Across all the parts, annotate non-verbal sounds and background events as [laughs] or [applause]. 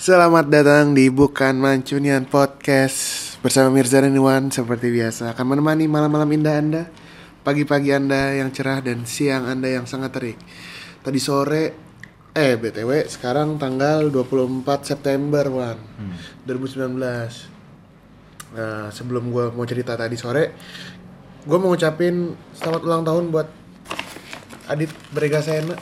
Selamat datang di Bukan Mancunian Podcast. Bersama Mirza dan Iwan seperti biasa Akan menemani malam-malam indah Anda Pagi-pagi Anda yang cerah dan siang Anda yang sangat terik. Tadi sore Eh BTW sekarang tanggal 24 September Wan. 2019 Nah sebelum gue mau cerita tadi sore Gue mau ngucapin selamat ulang tahun buat Adit Brega Sena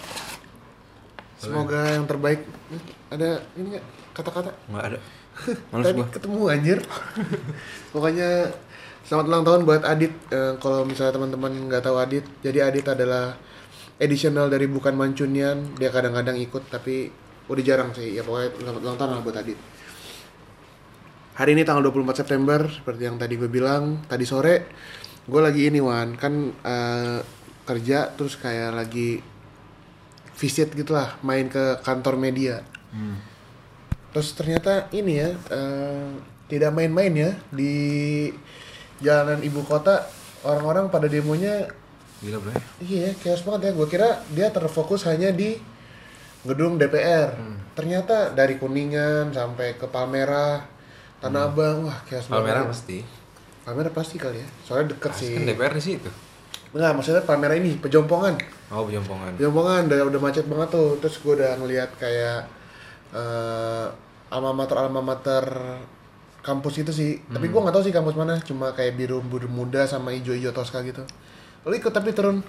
Semoga yang terbaik. Hmm, Ada ini nggak kata-kata? Nggak ada. [laughs] Males Tadi gua. ketemu anjir. [laughs] Pokoknya selamat ulang tahun buat Adit. Eh, kalau misalnya teman-teman nggak tahu Adit, jadi Adit adalah additional dari bukan Mancunian. Dia kadang-kadang ikut tapi udah jarang sih. Ya pokoknya selamat ulang tahun lah buat Adit. Hari ini tanggal 24 September, seperti yang tadi gue bilang, tadi sore gue lagi ini Wan, kan eh, kerja terus kayak lagi visit gitulah, main ke kantor media. Terus ternyata ini ya eh, tidak main-main ya di jalanan ibu kota orang-orang pada demonya Gila bro. iya chaos banget ya. Gue kira dia terfokus hanya di gedung DPR. Ternyata dari Kuningan sampai ke Palmerah, Tanah Abang, wah chaos Palmerah banget. pasti. Palmerah pasti kali ya. Soalnya deket Pasti sih. kan DPR di situ. Enggak, maksudnya Palmerah ini Pejompongan. Oh, Pejompongan. Pejompongan udah udah macet banget tuh. Terus gue udah ngeliat kayak eh alma mater alma mater kampus itu sih. Tapi gue nggak tahu sih kampus mana. Cuma kayak biru biru muda sama hijau-hijau toska gitu. Lo ikut tapi turun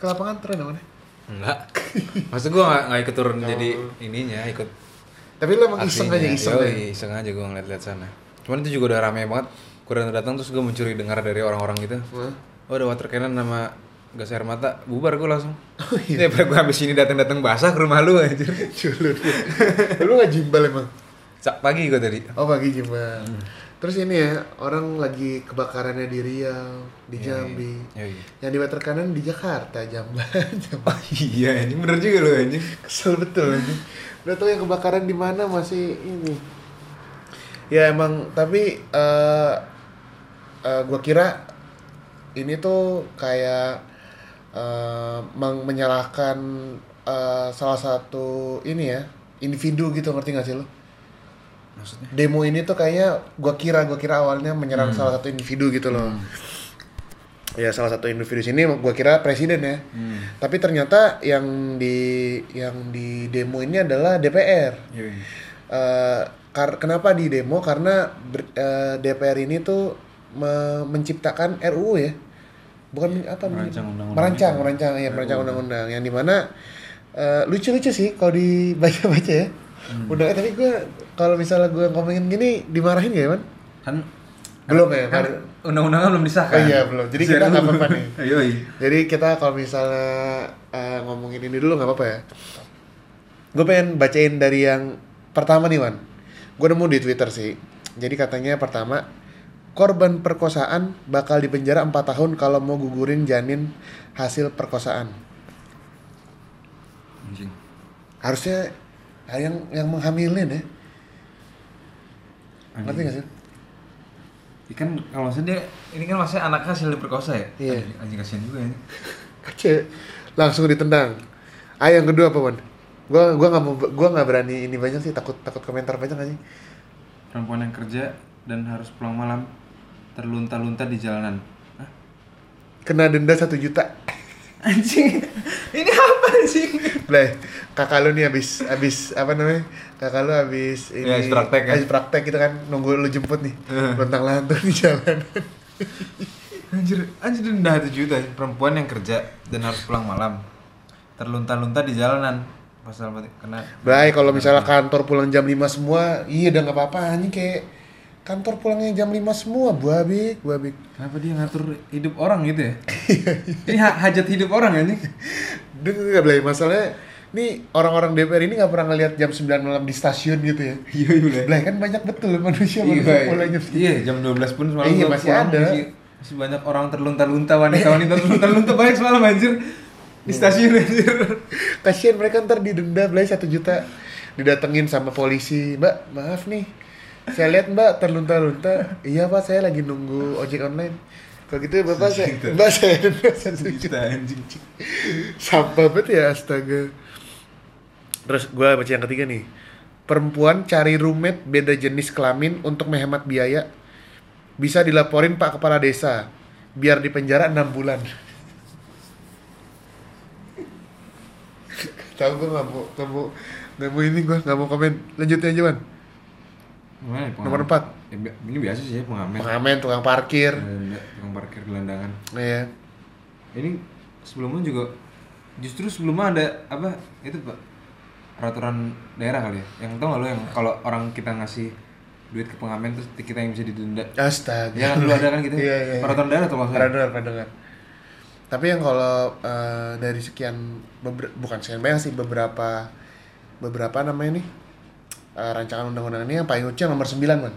ke lapangan turun mana? Enggak. Maksud gua nggak nggak ikut turun jadi ininya, ikut Tapi lo emang iseng aja iseng Yoi, ya. iseng aja gua ngeliat-liat sana. Cuman itu juga udah rame banget. Udah datang terus gua mencuri dengar dari orang-orang gitu. Hah? Oh, ada water cannon sama gas air mata, bubar gua langsung. Oh iya. Daripada gua habis ini datang-datang basah ke rumah lu anjir. Culun. Lu nggak jimbal emang? Cak pagi gua tadi. Oh pagi jimbal. Terus ini ya orang lagi kebakarannya di Riau, di Jambi. Yoi. Yang di water kanan di Jakarta, Jamban. [laughs] Jamban. Oh iya, anjing bener juga lu anjing. Kesel betul anjing. Udah tau yang kebakaran di mana masih ini. Ya emang tapi eh eh, gua kira ini tuh kayak eh meng- menyalahkan eh, salah satu ini ya individu gitu ngerti gak sih lo? Maksudnya? Demo ini tuh kayaknya gua kira gua kira awalnya menyerang salah satu individu gitu loh. Ya salah satu individu sini gua kira presiden ya. Hmm. Tapi ternyata yang di yang di demo ini adalah DPR. Yoi. Eh, kar- kenapa di demo? Karena ber- eh, DPR ini tuh me- menciptakan RUU ya, bukan apa? Merancang undang-undang Merancang, itu. merancang ya, merancang undang-undang. Yang di mana eh, lucu-lucu sih kalau dibaca-baca [laughs] ya. Hmm. Udah, eh, tapi gue kalau misalnya gue ngomongin gini dimarahin gak ya, man? Kan Belum ya, kan undang-undangnya belum disahkan. Oh iya, belum. Jadi kita nggak apa-apa nih. [laughs] Yoi. Jadi kita kalau misalnya eh, ngomongin ini dulu nggak apa-apa ya. Gue pengen bacain dari yang pertama nih Wan. Gue nemu di Twitter sih. Jadi katanya pertama korban perkosaan bakal dipenjara 4 tahun kalau mau gugurin janin hasil perkosaan. Anjing. Harusnya yang yang menghamilin ya. Ngerti gak sih? Ikan kalau maksudnya dia ini kan maksudnya anaknya hasil diperkosa ya? Iya. Anjing, anjing kasihan juga ya. Kace langsung ditendang. Ah yang kedua apa Wan? Gua gua nggak mau gua nggak berani ini banyak sih takut takut komentar banyak aja. Perempuan yang kerja dan harus pulang malam terlunta-lunta di jalanan. Hah? Kena denda satu juta. Anjing. ini apa anjing? Bleh, kakak lu nih habis habis apa namanya? Kakak lu habis ini Ya, habis praktek kan? praktek gitu kan nunggu lu jemput nih. Eh. Lontang lantung di jalan. Anjir, anjir denda 1 juta perempuan yang kerja dan harus pulang malam. Terlunta-lunta di jalanan. Pasal kena Blay, kalau misalnya kantor pulang jam 5 semua, iya udah nggak apa-apa anjing kayak kantor pulangnya jam 5 semua, buabik, buabik. Kenapa dia ngatur hidup orang gitu ya? ini ha- hajat hidup orang anjing. Dengar nggak Blay, masalahnya nih orang-orang DPR ini nggak pernah ngeliat jam 9 malam di stasiun gitu ya. Iya, iya. Blay kan banyak betul manusia Iya, manusia iya. pulang jam. Iya, jam 12 pun semalam Iya, masih pulang, ada. Masih, masih banyak orang terlunta-lunta, wanita-wanita terlunta-lunta banyak semalam anjir. Di stasiun anjir. Kasian mereka ntar didenda Blay satu juta didatengin sama polisi mbak maaf nih saya lihat mbak terlunta-lunta iya pak saya lagi nunggu ojek online kalau gitu bapak saya Sejuta. mbak saya denda satu juta Juta anjing. sampah banget ya astaga terus gue baca yang ketiga nih perempuan cari roommate beda jenis kelamin untuk menghemat biaya. Bisa dilaporin Pak Kepala Desa. Biar dipenjara 6 bulan. Tahu gue nggak mau, nggak mau, nggak mau ini gue nggak mau komen. Lanjutin aja man. Ya, Nomor pengamen? 4 Ya, bi- ini biasa sih ya pengamen. Pengamen, tukang parkir. Eh, Tukang parkir gelandangan. Iya. Ini sebelumnya juga justru sebelumnya ada apa itu pak peraturan daerah kali ya yang tau gak lo yang kalau orang kita ngasih duit ke pengamen terus kita yang bisa didenda Astaga. ya kan dulu ada kan gitu Iya, iya. peraturan daerah tuh maksudnya pernah dengar. Tapi yang kalau eh, dari sekian beber- bukan sekian banyak sih beberapa beberapa namanya nih eh, rancangan undang-undang ini yang paling lucu yang nomor 9 man.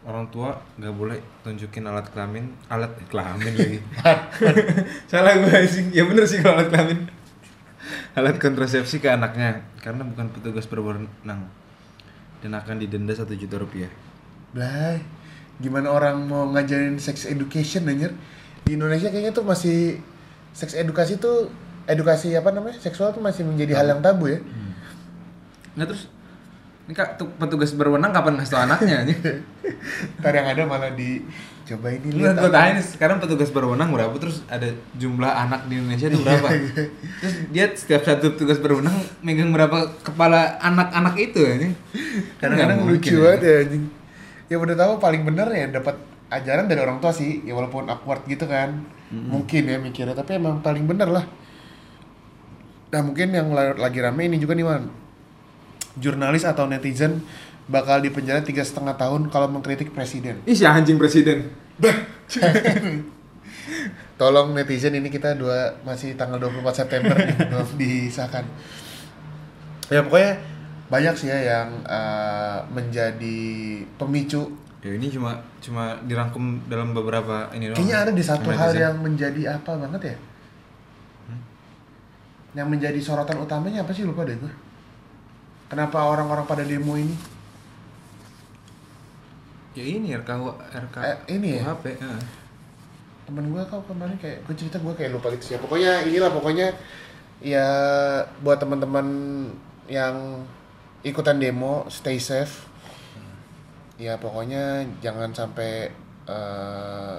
orang tua nggak boleh tunjukin alat kelamin alat eh, kelamin lagi [laughs] salah gue sih ya bener sih kalau alat kelamin alat kontrasepsi ke anaknya karena bukan petugas berwenang dan akan didenda satu juta rupiah Blay, gimana orang mau ngajarin sex education anjir? Di Indonesia kayaknya tuh masih sex edukasi tuh edukasi apa namanya? seksual tuh masih menjadi hal yang tabu ya. Nah terus ini kak tu- petugas berwenang kapan ngasih tau anaknya? [laughs] Ntar yang ada malah di coba ini Lu lihat gue tanya nih sekarang petugas berwenang berapa? Terus ada jumlah anak di Indonesia itu berapa? terus dia setiap satu petugas berwenang megang berapa kepala anak-anak itu ya? kadang-kadang Nggak lucu banget ya anjing. ya udah tahu paling bener ya dapat ajaran dari orang tua sih ya walaupun awkward gitu kan. Mungkin ya mikirnya tapi emang paling bener lah. Nah mungkin yang la- lagi rame ini juga nih man jurnalis atau netizen bakal dipenjara tiga setengah tahun kalau mengkritik presiden Ih si anjing presiden. [laughs] tolong netizen ini kita dua masih tanggal 24 September nih [laughs] belum disahkan ya pokoknya banyak sih ya yang eh, menjadi pemicu Ya ini cuma cuma dirangkum dalam beberapa ini doang. Kayaknya ada di satu Sama hal netizen. yang menjadi apa banget ya? Yang menjadi sorotan utamanya apa sih lupa deh gue. Kenapa orang-orang pada demo ini? Ya ini RKU RK Eh, ini ya? UHP, ya. Temen gue kau kemarin kayak gue cerita gue kayak lupa gitu sih. Pokoknya inilah pokoknya ya buat teman-teman yang ikutan demo stay safe. Ya pokoknya jangan sampai eh,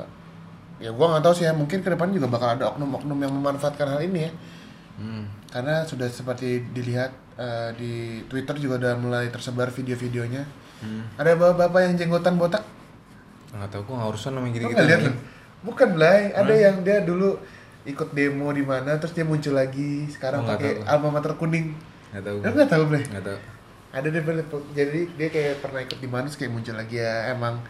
ya gue nggak tahu sih ya mungkin ke depan juga bakal ada oknum-oknum yang memanfaatkan hal ini ya. Karena sudah seperti dilihat eh, di Twitter juga udah mulai tersebar video-videonya Hmm. ada bapak-bapak yang jenggotan botak Nggak tahu gua nggak urusan sama lo gitu-gitu. nggak lihat bukan Blay ada yang dia dulu ikut demo di mana terus dia muncul lagi sekarang Oh, pakai alma mater kuning Nggak tahu. nggak tahu Blay Nggak tahu. ada deh jadi dia kayak pernah ikut di mana terus kayak muncul lagi ya emang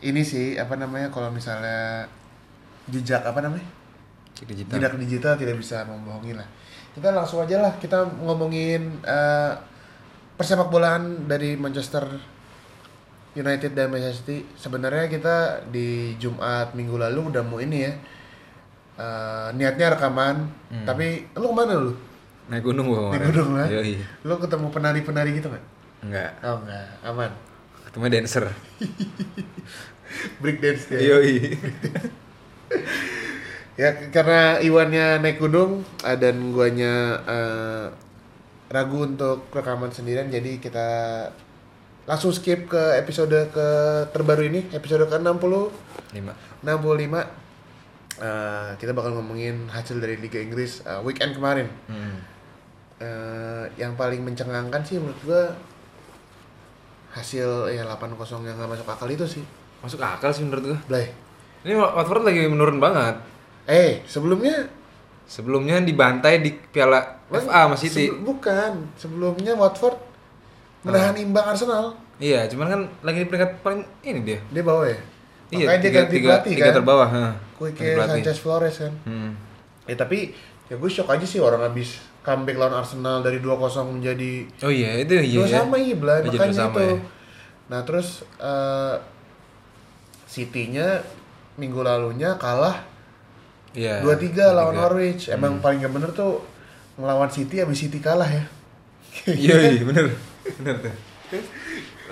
ini sih apa namanya kalau misalnya jejak apa namanya digital. Jejak digital tidak bisa membohongi lah. Kita langsung aja lah kita ngomongin eh, persepak bolaan dari Manchester United dan Manchester City. Sebenarnya kita di Jumat minggu lalu udah mau ini ya. eh, niatnya rekaman, Hmm. tapi lu ke mana lu? Naik gunung gua Naik gunung lah. Yoi. Lu ketemu penari-penari gitu nggak? Enggak. Oh enggak, aman. Ketemu dancer. [laughs] Break dance dia. Yoi. [laughs] Ya karena Iwannya naik gunung eh, dan guanya eh, ragu untuk rekaman sendirian jadi kita langsung skip ke episode ke terbaru ini episode ke 60 Lima. 65 Eh, kita bakal ngomongin hasil dari Liga Inggris eh, weekend kemarin Hmm. Eh, yang paling mencengangkan sih menurut gua hasil ya 8-0 yang gak masuk akal itu sih Masuk akal sih menurut gua. Blay Ini Watford lagi menurun banget. Eh sebelumnya Sebelumnya dibantai di Piala FA sama City. Sebel- bukan, sebelumnya Watford menahan imbang Arsenal. Iya, cuman kan lagi di peringkat paling ini dia. Dia bawa ya. Iya, Makanya dia tiga, ganti tiga, pelatih tiga kan. terbawah. ha. Kuike. Sanchez Flores kan. Hmm. Ya tapi ya gue shock aja sih orang habis comeback lawan Arsenal dari 2-0 menjadi Oh iya, itu iya. dua ya. sama iya Blay, Oh, makanya sama itu. ya. Nah, terus eh City-nya minggu lalunya kalah Iya. 2-3 lawan 2-3. Norwich. Emang paling gak bener tuh ngelawan City habis City kalah ya. [laughs] Iya, iya, bener. Bener tuh.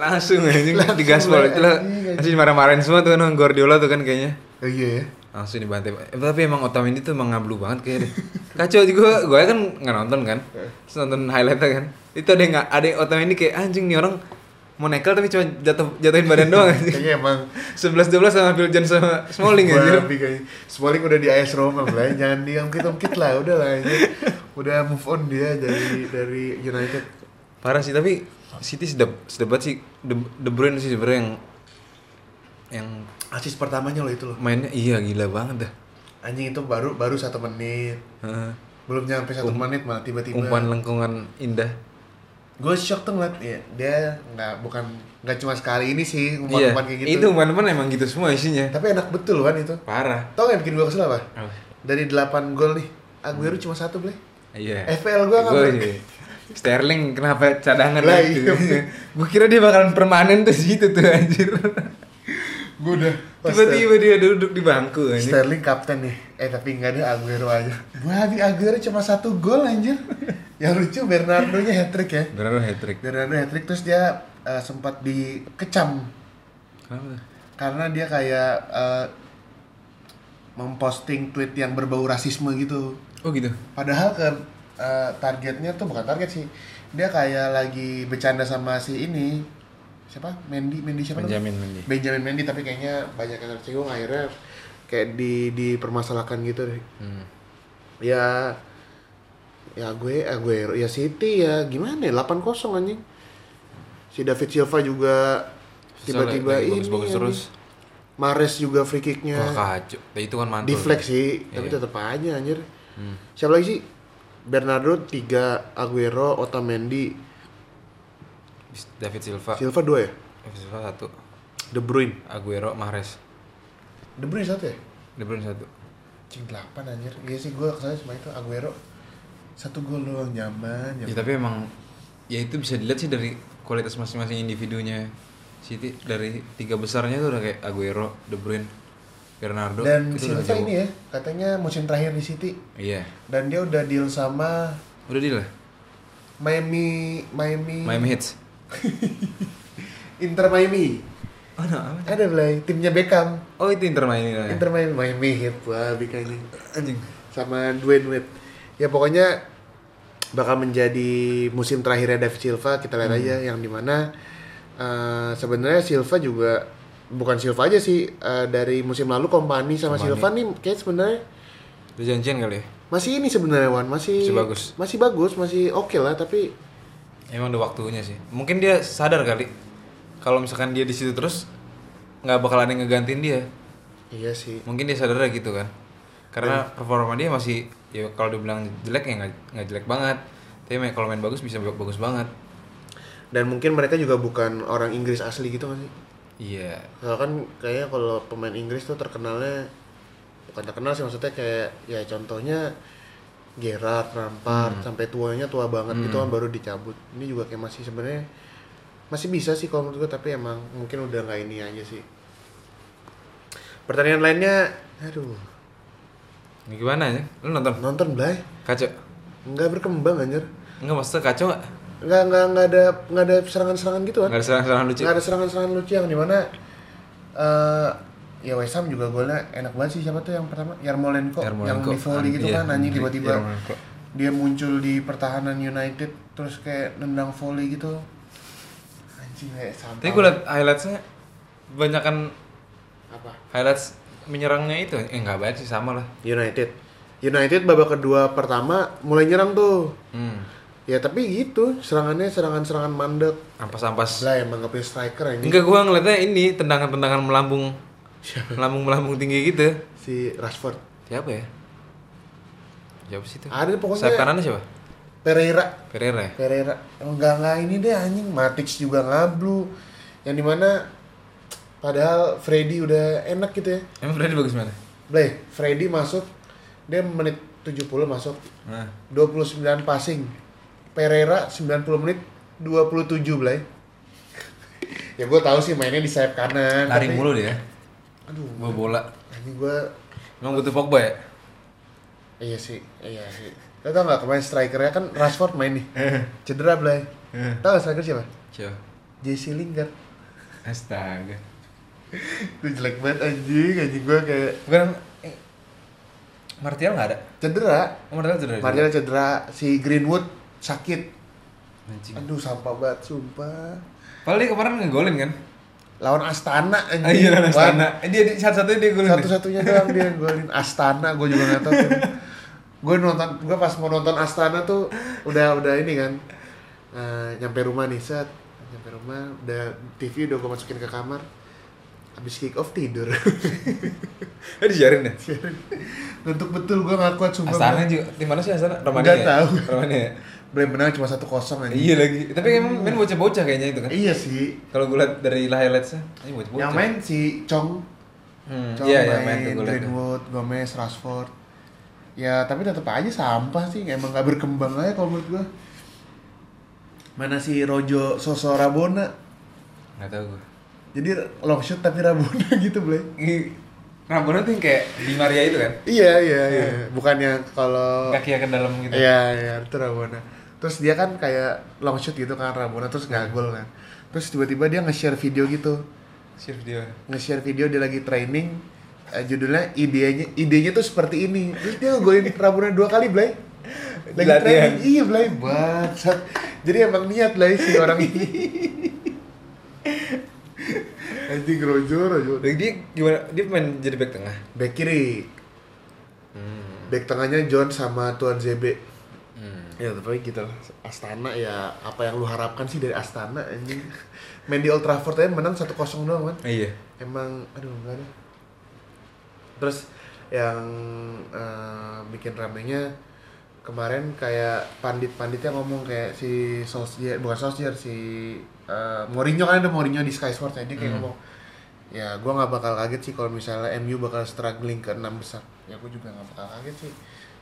Langsung anjing Langsung, digaspol itu lah. Masih marah-marahin semua tuh kan Guardiola tuh kan kayaknya. Oh iya ya. langsung dibantai eh, tapi emang Otamendi tuh emang ngablu banget kayak deh kacau juga gue kan nggak nonton kan terus nonton highlightnya kan itu ada yang nggak ada yang Otamendi kayak anjing nih orang mau nekel tapi cuma jatuh jatuhin badan doang [laughs] kayaknya emang. Sebelas dua belas sama Phil Jones sama Smalling kayak Smalling udah di AS Roma lah jangan diungkit-ungkit lah udah lah ini udah move on dia dari dari United. Parah sih tapi City sedap banget sih. De, De Bruyne sih sebenarnya yang yang asis pertamanya loh itu loh. mainnya iya gila banget dah. Anjing itu baru baru satu menit. Heeh. belum nyampe satu menit malah tiba-tiba. umpan lengkungan indah gue shock tuh ngeliat ya, dia nggak bukan nggak cuma sekali ini sih iya umpan-umpan kayak gitu. itu umpan-umpan emang gitu semua isinya. Tapi enak betul kan itu? Parah. Tau gak yang bikin gue kesel apa? Dari 8 gol nih Aguero cuma satu boleh iya. FPL gua nggak Gua ber- iya. Sterling kenapa cadangan Lah, gitu? iya. gue kira dia bakalan permanen tuh situ tuh anjir. Gue udah tiba-tiba dia duduk di bangku anjir. Sterling kapten nih. Eh tapi nggak ada Aguero aja. Wah, di Aguero cuma satu gol anjir yang lucu Bernardo nya hat trick ya. Bernardo hat trick. Bernardo hat trick terus dia eh, sempat dikecam. Kenapa karena dia kayak eh, memposting tweet yang berbau rasisme gitu. Oh gitu? Padahal ke eh, targetnya tuh bukan target sih. Dia kayak lagi bercanda sama si ini. Siapa? Mendy Mendy siapa namanya? Benjamin Mendy Benjamin Mendy tapi kayaknya banyak yang tersinggung. Akhirnya kayak di dipermasalahkan gitu deh. Hmm. ya ya gue Aguero ya City ya. Gimana ya? 8-0 anjing. Si David Silva juga tiba-tiba Lagi ini bagus-bagus anjing. terus. Mares juga free kicknya wah kacau. Ya, itu kan mantul. Deflect sih tapi Iya. tetap aja anjir. Hmm. siapa lagi sih? Bernardo 3 Aguero Otamendi. David Silva. Silva 2 ya? David Silva satu. De Bruyne. Aguero Mahrez. De Bruyne satu ya? De Bruyne satu. Cing 8 anjir. Iya sih gue ke sana cuma itu. Aguero satu gol doang nyaman ya nyaman. tapi emang ya itu bisa dilihat sih dari kualitas masing-masing individunya City dari tiga besarnya tuh udah kayak Aguero, De Bruyne, Bernardo dan Silva ini ya katanya musim terakhir di City Iya. dan dia udah deal sama Udah deal lah. Miami Miami Miami Hits. [laughs] Inter Miami Oh, no, apa? ada belai timnya Beckham Oh, itu Inter Miami. lah. Inter Miami Miami Heat wah bikanya Anjing. sama Dwayne Wade ya pokoknya bakal menjadi musim terakhirnya David Silva kita lihat Hmm. aja yang di mana eh, sebenarnya Silva juga bukan Silva aja sih eh, dari musim lalu Kompani sama Kompany. Silva nih kayak sebenarnya Udah janjian kali ya? masih ini sebenarnya Wan masih Masih bagus. masih bagus masih oke lah tapi Emang udah waktunya sih. Mungkin dia sadar kali kalau misalkan dia di situ terus nggak bakal ada yang ngegantiin dia. iya sih Mungkin dia sadarnya gitu kan. Karena performa dia masih ya kalau dibilang jelek ya nggak jelek banget. Tapi main- kalau main bagus bisa bagus banget. dan mungkin mereka juga bukan orang Inggris asli gitu kan sih Iya. Soalnya kan kayaknya kalau pemain Inggris tuh terkenalnya bukan terkenal sih maksudnya kayak ya contohnya Gerrard, Lampard sampai tuanya tua banget gitu kan baru dicabut. Ini juga kayak masih sebenarnya masih bisa sih kalau menurut gue tapi emang mungkin udah nggak ini aja sih. Pertandingan lainnya, aduh, Ini gimana ya? Lu nonton? nonton Blay Kacau. nggak berkembang anjir. Enggak maksudnya kacau nggak? Nggak nggak nggak ada nggak ada serangan-serangan gitu kan. Nggak ada serangan-serangan lucu. nggak ada serangan-serangan lucu yang di mana eh ya West Ham juga golnya enak banget sih siapa tuh yang pertama Yarmolenko, yang Yarmolenko. di volley gitu Iya, kan anjing tiba-tiba Yarmolenko. dia muncul di pertahanan United terus kayak nendang volley gitu anjing kayak sampah Tapi gue liat highlightsnya banyakan apa highlights menyerangnya itu eh nggak banyak sih sama lah. United United babak kedua pertama mulai nyerang tuh Hmm. ya tapi gitu serangannya serangan-serangan mandek Ampas-ampas. lah nggak punya striker ini Enggak gua ngeliatnya ini tendangan-tendangan melambung melambung-melambung tinggi gitu. si Rashford Siapa ya? Siapa sih itu? ada pokoknya Sayap kanannya siapa? Pereira Pereira ya? Pereira enggak enggak ini deh anjing Matic juga ngablu yang di mana padahal Freddy udah enak gitu ya Emang Freddy bagus mana? Blay Freddy masuk dia menit 70 masuk Nah, 29 passing Pereira 90 menit 27 Blay [laughs] ya gue tahu sih mainnya di sayap kanan lari tapi- mulu dia. aduh Bawa bola. anjing gue Emang butuh Pogba ya? iya sih iya sih lo tau gak kemarin strikernya kan Rashford main nih cedera Blay tau gak striker siapa? Siapa? Jesse Lingard Astaga. Itu jelek banget anjing anjing gue kayak Bukan Martial nggak ada. Cedera. Oh, Martial cedera. Martial cedera, si Greenwood sakit. Anjing. Aduh, sampah banget, sumpah. Padahal dia kemarin ngegolin kan? Lawan Astana anjing. Ah, iya lawan Astana. Eh, dia, satu-satunya dia golin. Satu-satunya doang dia golin Astana, gue juga nggak tahu tuh. Gue nonton, gue pas mau nonton Astana tuh udah udah ini kan, Eh, nyampe rumah nih set, nyampe rumah udah TV udah gue masukin ke kamar, habis kick off tidur. Eh, disiarin ya? Untuk betul gue nggak kuat sumpah. Astana juga. Di mana sih Astana? Romania. Nggak ya? tahu. Romania. ya? Belum menang cuma satu kosong aja. Iya lagi. Tapi emang main bocah-bocah kayaknya itu kan. Iya sih. Kalau gue liat dari highlights-nya, ini bocah-bocah. Yang main si Chong, Hmm, Chong iya, iya, main, main gue. Greenwood, Gomez, Rashford. Ya tapi tetap aja sampah sih, emang gak berkembang aja kalau menurut gua. Mana si Rojo Soso Rabona? Nggak tahu gue. Jadi long shoot tapi Rabona [laughs] gitu, Blay. Rabona tuh yang kayak di Maria itu kan? Iya, iya, iya. Bukannya kalau Kakinya ke dalam gitu. Iya, iya, itu Rabona. Terus dia kan kayak long shoot gitu kan Rabona terus nggak gol kan. Terus tiba-tiba dia nge-share video gitu. Shift dia. nge-share video dia lagi training eh, judulnya idenya idenya tuh seperti ini terus dia ngegolin [laughs] Rabona dua kali Blay lagi Latihan. training iya Blay bangsat jadi emang niat Blay si orang ini [laughs] anjing rojo rojo Dan dia gimana? Dia main jadi back tengah. back kiri Hmm. back tengahnya John sama Tuan ZB Hmm. ya tapi gitu lah Astana ya apa yang lu harapkan sih dari Astana anjing main di Old Trafford aja menang 1-0 doang kan Iya. emang aduh enggak ada terus yang eh, bikin ramenya kemarin kayak pandit-panditnya ngomong kayak si Solskjaer bukan Solskjaer si eh, Mourinho kan ada Mourinho di Sky Sports ya dia kayak Hmm. ngomong ya gua nggak bakal kaget sih kalau misalnya MU bakal struggling ke enam besar. Ya gua juga nggak bakal kaget sih.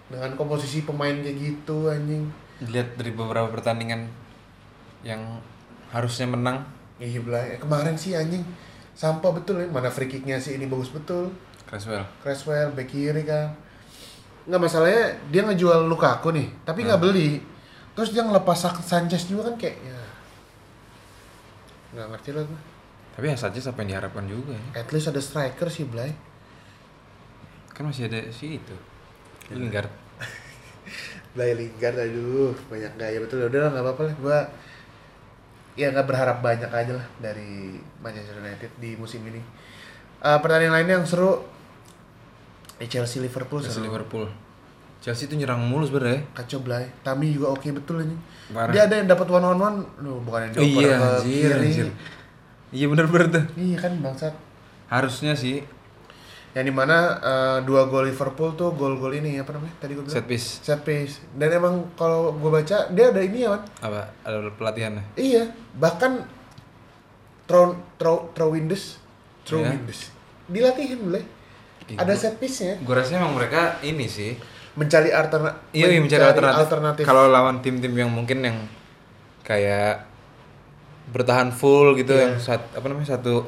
Dengan komposisi pemain kayak gitu anjing. Dilihat dari beberapa pertandingan yang harusnya menang. iya belah. Kemarin sih anjing. Sampah betul ya. Mana free kicknya sih ini bagus betul. Creswell. Creswell back kiri kan. Nggak masalahnya dia ngejual Lukaku nih tapi nggak Hmm. beli. Terus dia ngelepas Sa- Sanchez juga kan kayak ya. Nggak ngerti lah gue Tapi ya saja apa yang diharapkan juga ya. at least ada striker sih Blay Kan masih ada si itu. Lingard. [laughs] Blay Lingard aduh banyak gaya betul udah lah nggak apa-apa lah gue ya nggak berharap banyak aja lah dari Manchester United di musim ini Eh, pertandingan lainnya yang seru eh, Chelsea Liverpool Chelsea seru Liverpool. Chelsea itu nyerang mulu sebenarnya. kacau Blay Tami juga oke betul ini Parah. dia ada yang dapat one on one Duh, bukan yang Oh dioper iya, ke anjir, kiri anjir. Iya bener-bener tuh. iya kan bangsat. Harusnya sih. Yang di mana eh, dua gol Liverpool tuh gol-gol ini apa namanya tadi gue bilang? Set piece. Set piece. Dan emang kalau gue baca dia ada ini ya Wan. Apa? Ada pelatihannya. iya. Bahkan throw throw throw windes throw windes dilatihin boleh. Iya, ada gua- set piece nya Gue rasa emang mereka ini sih. mencari alternatif Iya, iya mencari alternatif. Kalau lawan tim-tim yang mungkin yang kayak bertahan full gitu Iya. yang sat, apa namanya satu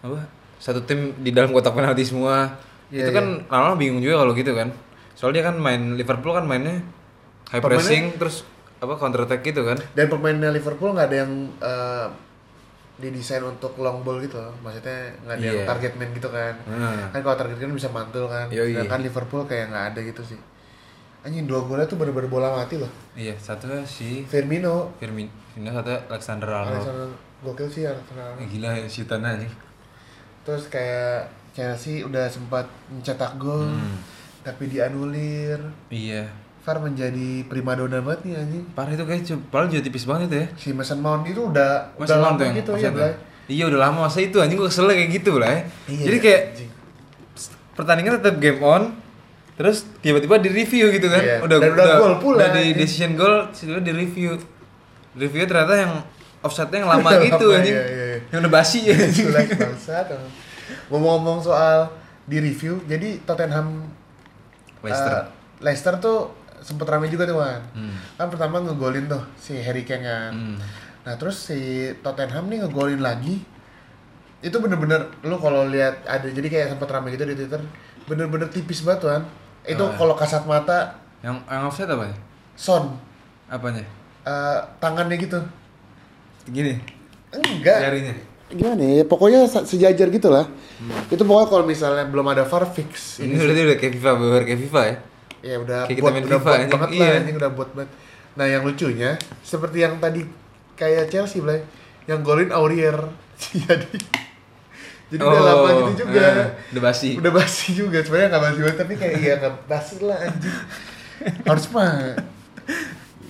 apa satu tim di dalam kotak penalti semua Iya, itu kan lama-lama bingung juga kalau gitu kan soalnya kan main Liverpool kan mainnya high Pemainnya- pressing terus apa counter attack gitu kan dan pemainnya Liverpool nggak ada yang eh, didesain untuk long ball gitu loh. maksudnya nggak ada yang Iya. target man gitu kan Hmm. kan kalau target kan bisa mantul kan Yoi. sedangkan Liverpool kayak nggak ada gitu sih anjing dua golnya tuh bener-bener bola mati loh. Iya satu si Firmino. Firmino satu Alexander Arnold. Alexander gokil sih Alexander Eh, gila ya si tanah nih terus kayak Chelsea udah sempat mencetak gol Hmm. tapi dianulir. Iya. VAR menjadi primadona banget nih anjing. Parah itu kayak padahal juga tipis banget itu ya. Si Mason Mount itu udah Mas udah Mount lama gitu ya Blay. Iya udah lama masa itu anjing gua kesel kayak gitu lah ya. Iya, Jadi kayak anjing. pertandingan tetap game on terus tiba-tiba di review gitu kan. Iya, Udah dan udah gol pula, Udah di anjing. decision goal tiba di review. Review ternyata yang offside-nya yang lama [laughs] gitu anjing. iya, iya, iya. Yang udah basi [laughs] ya bangsat. Ngomong-ngomong soal di review, jadi Tottenham Leicester. eh, Leicester tuh sempet rame juga tuh kan. Hmm. Kan pertama ngegolin tuh si Harry Kane kan. Hmm. Nah terus si Tottenham nih ngegolin lagi. Itu bener-bener lu kalau lihat ada jadi kayak sempet rame gitu di Twitter, bener-bener tipis banget kan. Itu Oh, iya. kalau kasat mata Yang yang offside apa ya? Son Apanya? eh, tangannya gitu. Gini. Enggak. Jarinya. gimana ya pokoknya sejajar gitu lah itu pokoknya kalau misalnya belum ada VAR fix Ini berarti udah kayak FIFA, bener kayak FIFA ya. ya udah Kayak kita buat main udah FIFA, buat anjing. banget Iya. lah anjing udah buat banget nah yang lucunya seperti yang tadi kayak Chelsea Blay yang golin Aurier [laughs] jadi jadi udah lama gitu juga eh, udah basi. udah basi juga sebenarnya nggak basi banget tapi kayak iya nggak basi lah anjing harus mah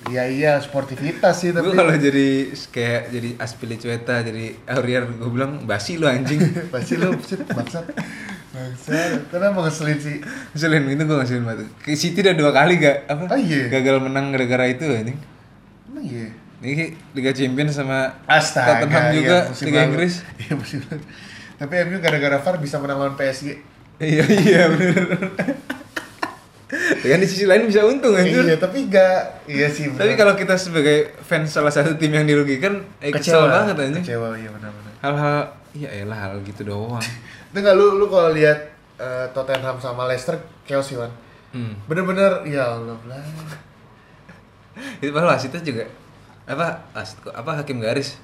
iya iya sportivitas sih tapi Gue kalau jadi kayak jadi Aspilicueta, jadi Aurier, gue bilang basi lu anjing. [laughs] basi lu shit bangsat bangsat karena mau ngeselin sih Selain itu gue ngeselin banget. Ke City udah dua kali gak apa? Oh, iya. Gagal menang gara-gara itu anjing. emang iya Ini Liga Champions sama Astaga, Tottenham juga iya, musim Liga lalu. Inggris. Iya musim lalu. Tapi MU gara-gara VAR bisa menang lawan PSG. iya iya bener. kan di sisi lain bisa untung anjir. Iya, tapi enggak. Iya sih. benar. Tapi kalau kita sebagai fans salah satu tim yang dirugikan, eh, kesel banget anjing. Kecewa, iya benar-benar. Hal-hal, ya elah hal gitu doang. [laughs] Itu enggak lu lu kalau lihat eh, Tottenham sama Leicester chaos sih. Hmm. Bener-bener ya Allah lah. Itu padahal wasitnya juga apa wasit kok apa hakim garis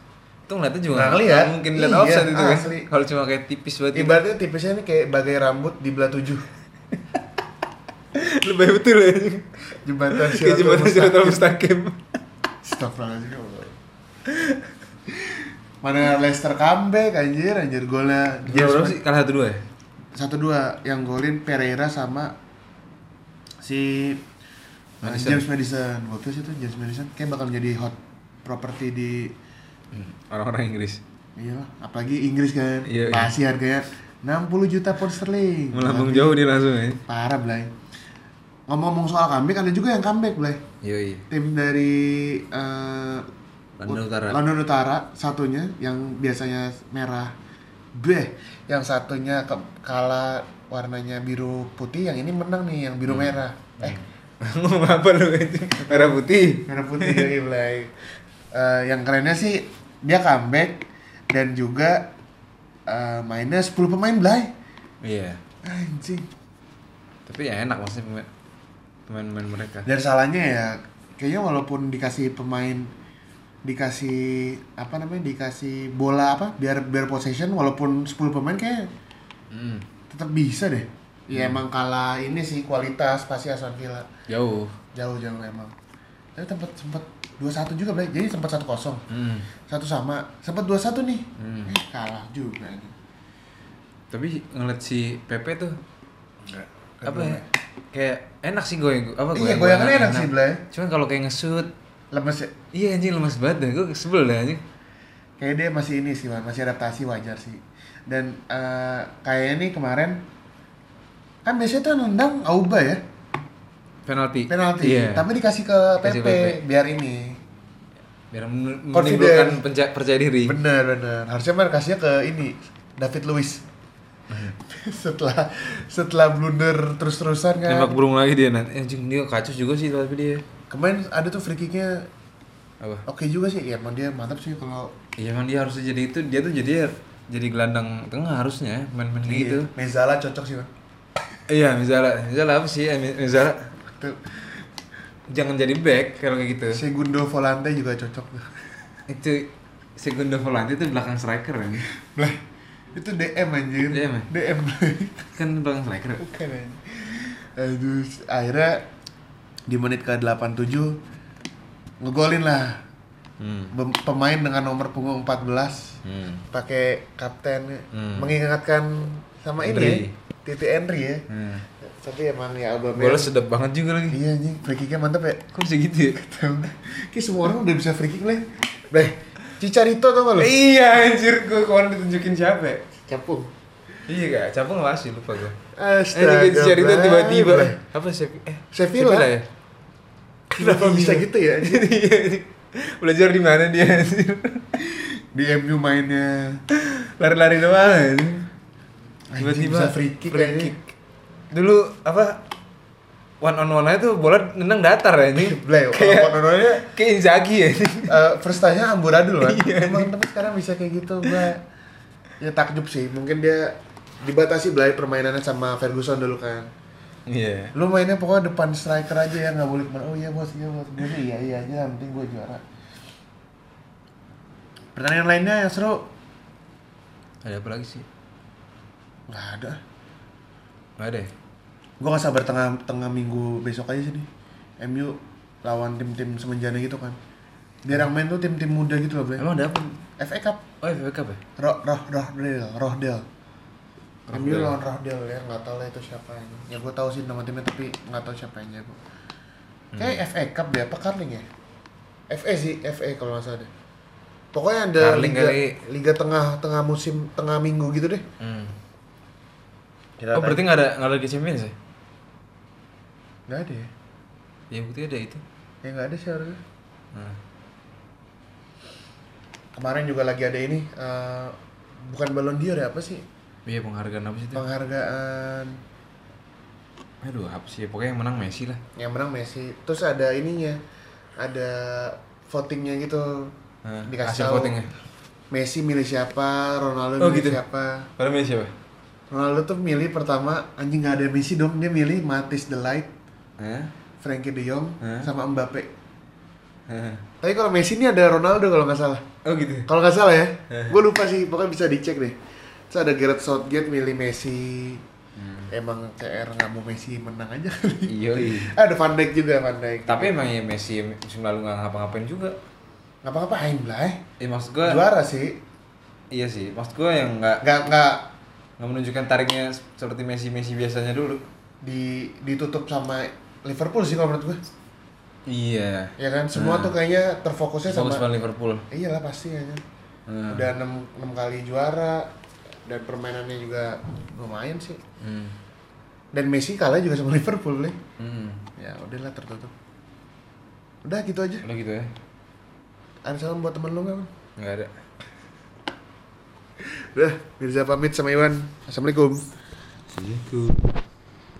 itu ngeliatnya juga Nggak ngeliat. nggak mungkin lihat Iya, offside itu kan. kalau cuma kayak tipis banget. Ibaratnya tipisnya ini kayak bagai rambut di belah tujuh. [laughs] lebih betul ya. Jembatan kayak jembatan Siratul Mustaqim. Astagfirullahaladzim ya. Mana Leicester comeback anjir, anjir golnya berapa sih? Kalah satu dua ya? Satu dua yang golin Pereira sama si Madison. James Madison. Waktu itu James Madison. Kayak bakal menjadi hot property di orang-orang Inggris. Iya lah, apalagi Inggris kan? Iya, iya. pasti harganya 60 juta pound sterling. Melambung Tapi jauh dia langsung ya. Parah Blay. Ngomong-ngomong soal comeback ada juga yang comeback Blay. Yoi tim dari uh, London Utara. London Utara satunya yang biasanya merah. Bleh yang satunya ke, kalah warnanya biru putih yang ini menang nih yang biru merah. Eh. [laughs] Ngomong apa lu anjing merah putih. Merah putih ya Blay [laughs] Eh, yang kerennya sih dia comeback dan juga eh, mainnya 10 pemain Blay. Iya. Anjing. Tapi ya enak maksudnya pemain pemain-pemain mereka. Dan salahnya ya kayaknya walaupun dikasih pemain dikasih apa namanya dikasih bola apa biar biar possession walaupun 10 pemain kayak hmm. tetap bisa deh. Ya emang kalah ini sih kualitas pasti Aston Villa. Jauh. Jauh jauh emang. Tapi tempat sempat dua satu juga Blay. jadi sempat satu kosong. Hmm. satu sama. Sempat dua satu nih. Hmm. eh, kalah juga ini. Tapi ngeliat si Pepe tuh Enggak. apa ya? kayak enak sih gue apa Iya, goyangannya enak sih, Blay. cuman kalau kayak nge-shoot lemes ya? iya anjing lemas banget dah gue sebel dah anjing. Kayak dia masih ini sih masih adaptasi wajar sih. Dan eh, kayak ini kemarin kan biasanya tuh nendang Auba ya penalti. Penalti. Iya. Tapi dikasih ke PP, PP. biar ini. Biar menimbulkan percaya diri. Bener bener harusnya mah kasihnya ke ini David Luiz. [laughs] Setelah setelah blunder terus terusan kan. Nembak burung lagi dia nanti. Anjing dia kacau juga sih tapi dia. Kemarin ada tuh free kicknya apa? Oke juga sih. Ya emang dia mantap sih kalau iya emang dia harusnya jadi itu dia tuh jadi jadi gelandang tengah harusnya main-main kayak gitu. Iya, Mezala cocok sih man iya misalnya misalnya apa sih? Misalnya tuh jangan jadi back kalau kayak gitu. Segundo Volante juga cocok tuh. Itu Segundo Volante itu belakang striker kan Lah, itu DM anjir DM ya? DM kan belakang striker. Bukan anjir aduh akhirnya di menit ke 87 ngegolin lah. Hmm. Pemain dengan nomor punggung 14 Hmm. pakai kapten. Hmm. mengingatkan sama ini ya Titi Henry ya. Hmm. Tapi emang ya Aubameyang Bola sedap banget juga lagi. iya anjing free kicknya mantap ya Kok bisa gitu ya? Kayak semua orang udah bisa free kick lah Bleh Cicarito tau gak lu? iya anjir, gue kemarin ditunjukin siapa ya? Capung Iya kak, capung nggak sih lupa gue. Astaga Eh, jadi itu Bleh, tiba-tiba. Apa sih? Eh, Sevilla. ya? Kenapa bisa gitu ya? [laughs] Iya. Belajar di mana dia anjir? Di MU mainnya Lari-lari doang. Anjing, bisa free kick free kick. Dulu apa? One on one aja tuh bola nendang datar ya anjing. Bleh, [laughs] kayak orang-orangnya kayak Inzaghi ya. anjing. uh, [laughs] First time-nya amburadul kan Iya, Emang tapi sekarang bisa kayak gitu gua Ya takjub sih Mungkin dia dibatasi belai permainannya sama Ferguson dulu kan Iya. Lu mainnya pokoknya depan striker aja ya nggak boleh ke mana Oh iya bos, iya bos Gue iya iya aja yang penting gue juara Pertandingan lainnya yang seru Ada apa lagi sih? nggak ada Nggak ada ya? Gue gak sabar tengah tengah minggu besok aja sih nih MU lawan tim-tim semenjana gitu kan biar yang main tuh tim-tim muda gitu loh bre Emang ada apa? FA Cup Oh, FA Cup ya? Roh Roh Rohdale Rohdale MU Rohdale. lawan Rohdale ya nggak tahu lah itu siapa ini ya gue tahu sih nama timnya tapi nggak tahu siapa yang jago kayak FA Cup deh apa Carling ya FA sih FA kalau nggak salah deh pokoknya ada Carling liga kali. liga tengah tengah musim tengah minggu gitu deh Hmm. Kita Oh, berarti nggak ada nggak ada Liga Champions ya? Nggak ada ya Ya bukti ada itu. ya nggak ada sih harusnya Nah. kemarin juga lagi ada ini eh, bukan Ballon d'Or ya apa sih Iya penghargaan apa sih itu? penghargaan Aduh, apa sih? Pokoknya yang menang Messi lah. yang menang Messi terus ada ininya ada votingnya gitu Nah, dikasih tahu votingnya. Messi milih siapa Ronaldo Oh, milih gitu? siapa Pada Messi siapa? Ronaldo tuh milih pertama anjing nggak ada Messi dong dia milih Matis the Light Hah? Frankie De Jong Hah? sama Mbappe Hah. tapi kalau Messi ini ada Ronaldo kalau nggak salah Oh gitu. kalau nggak salah ya Hah. gue lupa sih pokoknya bisa dicek deh terus ada Gareth Southgate milih Messi emang CR nggak mau Messi menang aja kali Iya, iya. [laughs] ada Van Dijk juga Van Dijk Tapi emang ya Messi musim lalu nggak ngapa-ngapain juga. nggak apa-ngapain lah eh. Ya maksud gua juara sih Iya sih, maksud gua yang nggak nggak nggak nggak menunjukkan tariknya seperti Messi Messi biasanya dulu. di ditutup sama Liverpool sih kalau menurut gue Iya. ya kan semua Nah. tuh kayaknya terfokusnya sama Fokus pada Liverpool. iyalah pasti ya kan Hmm. udah enam enam kali juara dan permainannya juga lumayan sih Hmm. dan Messi kalah juga sama Liverpool nih Hmm. ya udahlah tertutup udah gitu aja Udah gitu ya? ada salam buat temen lu nggak Man? Nggak ada. udah Mirza pamit sama Iwan assalamualaikum Assalamualaikum.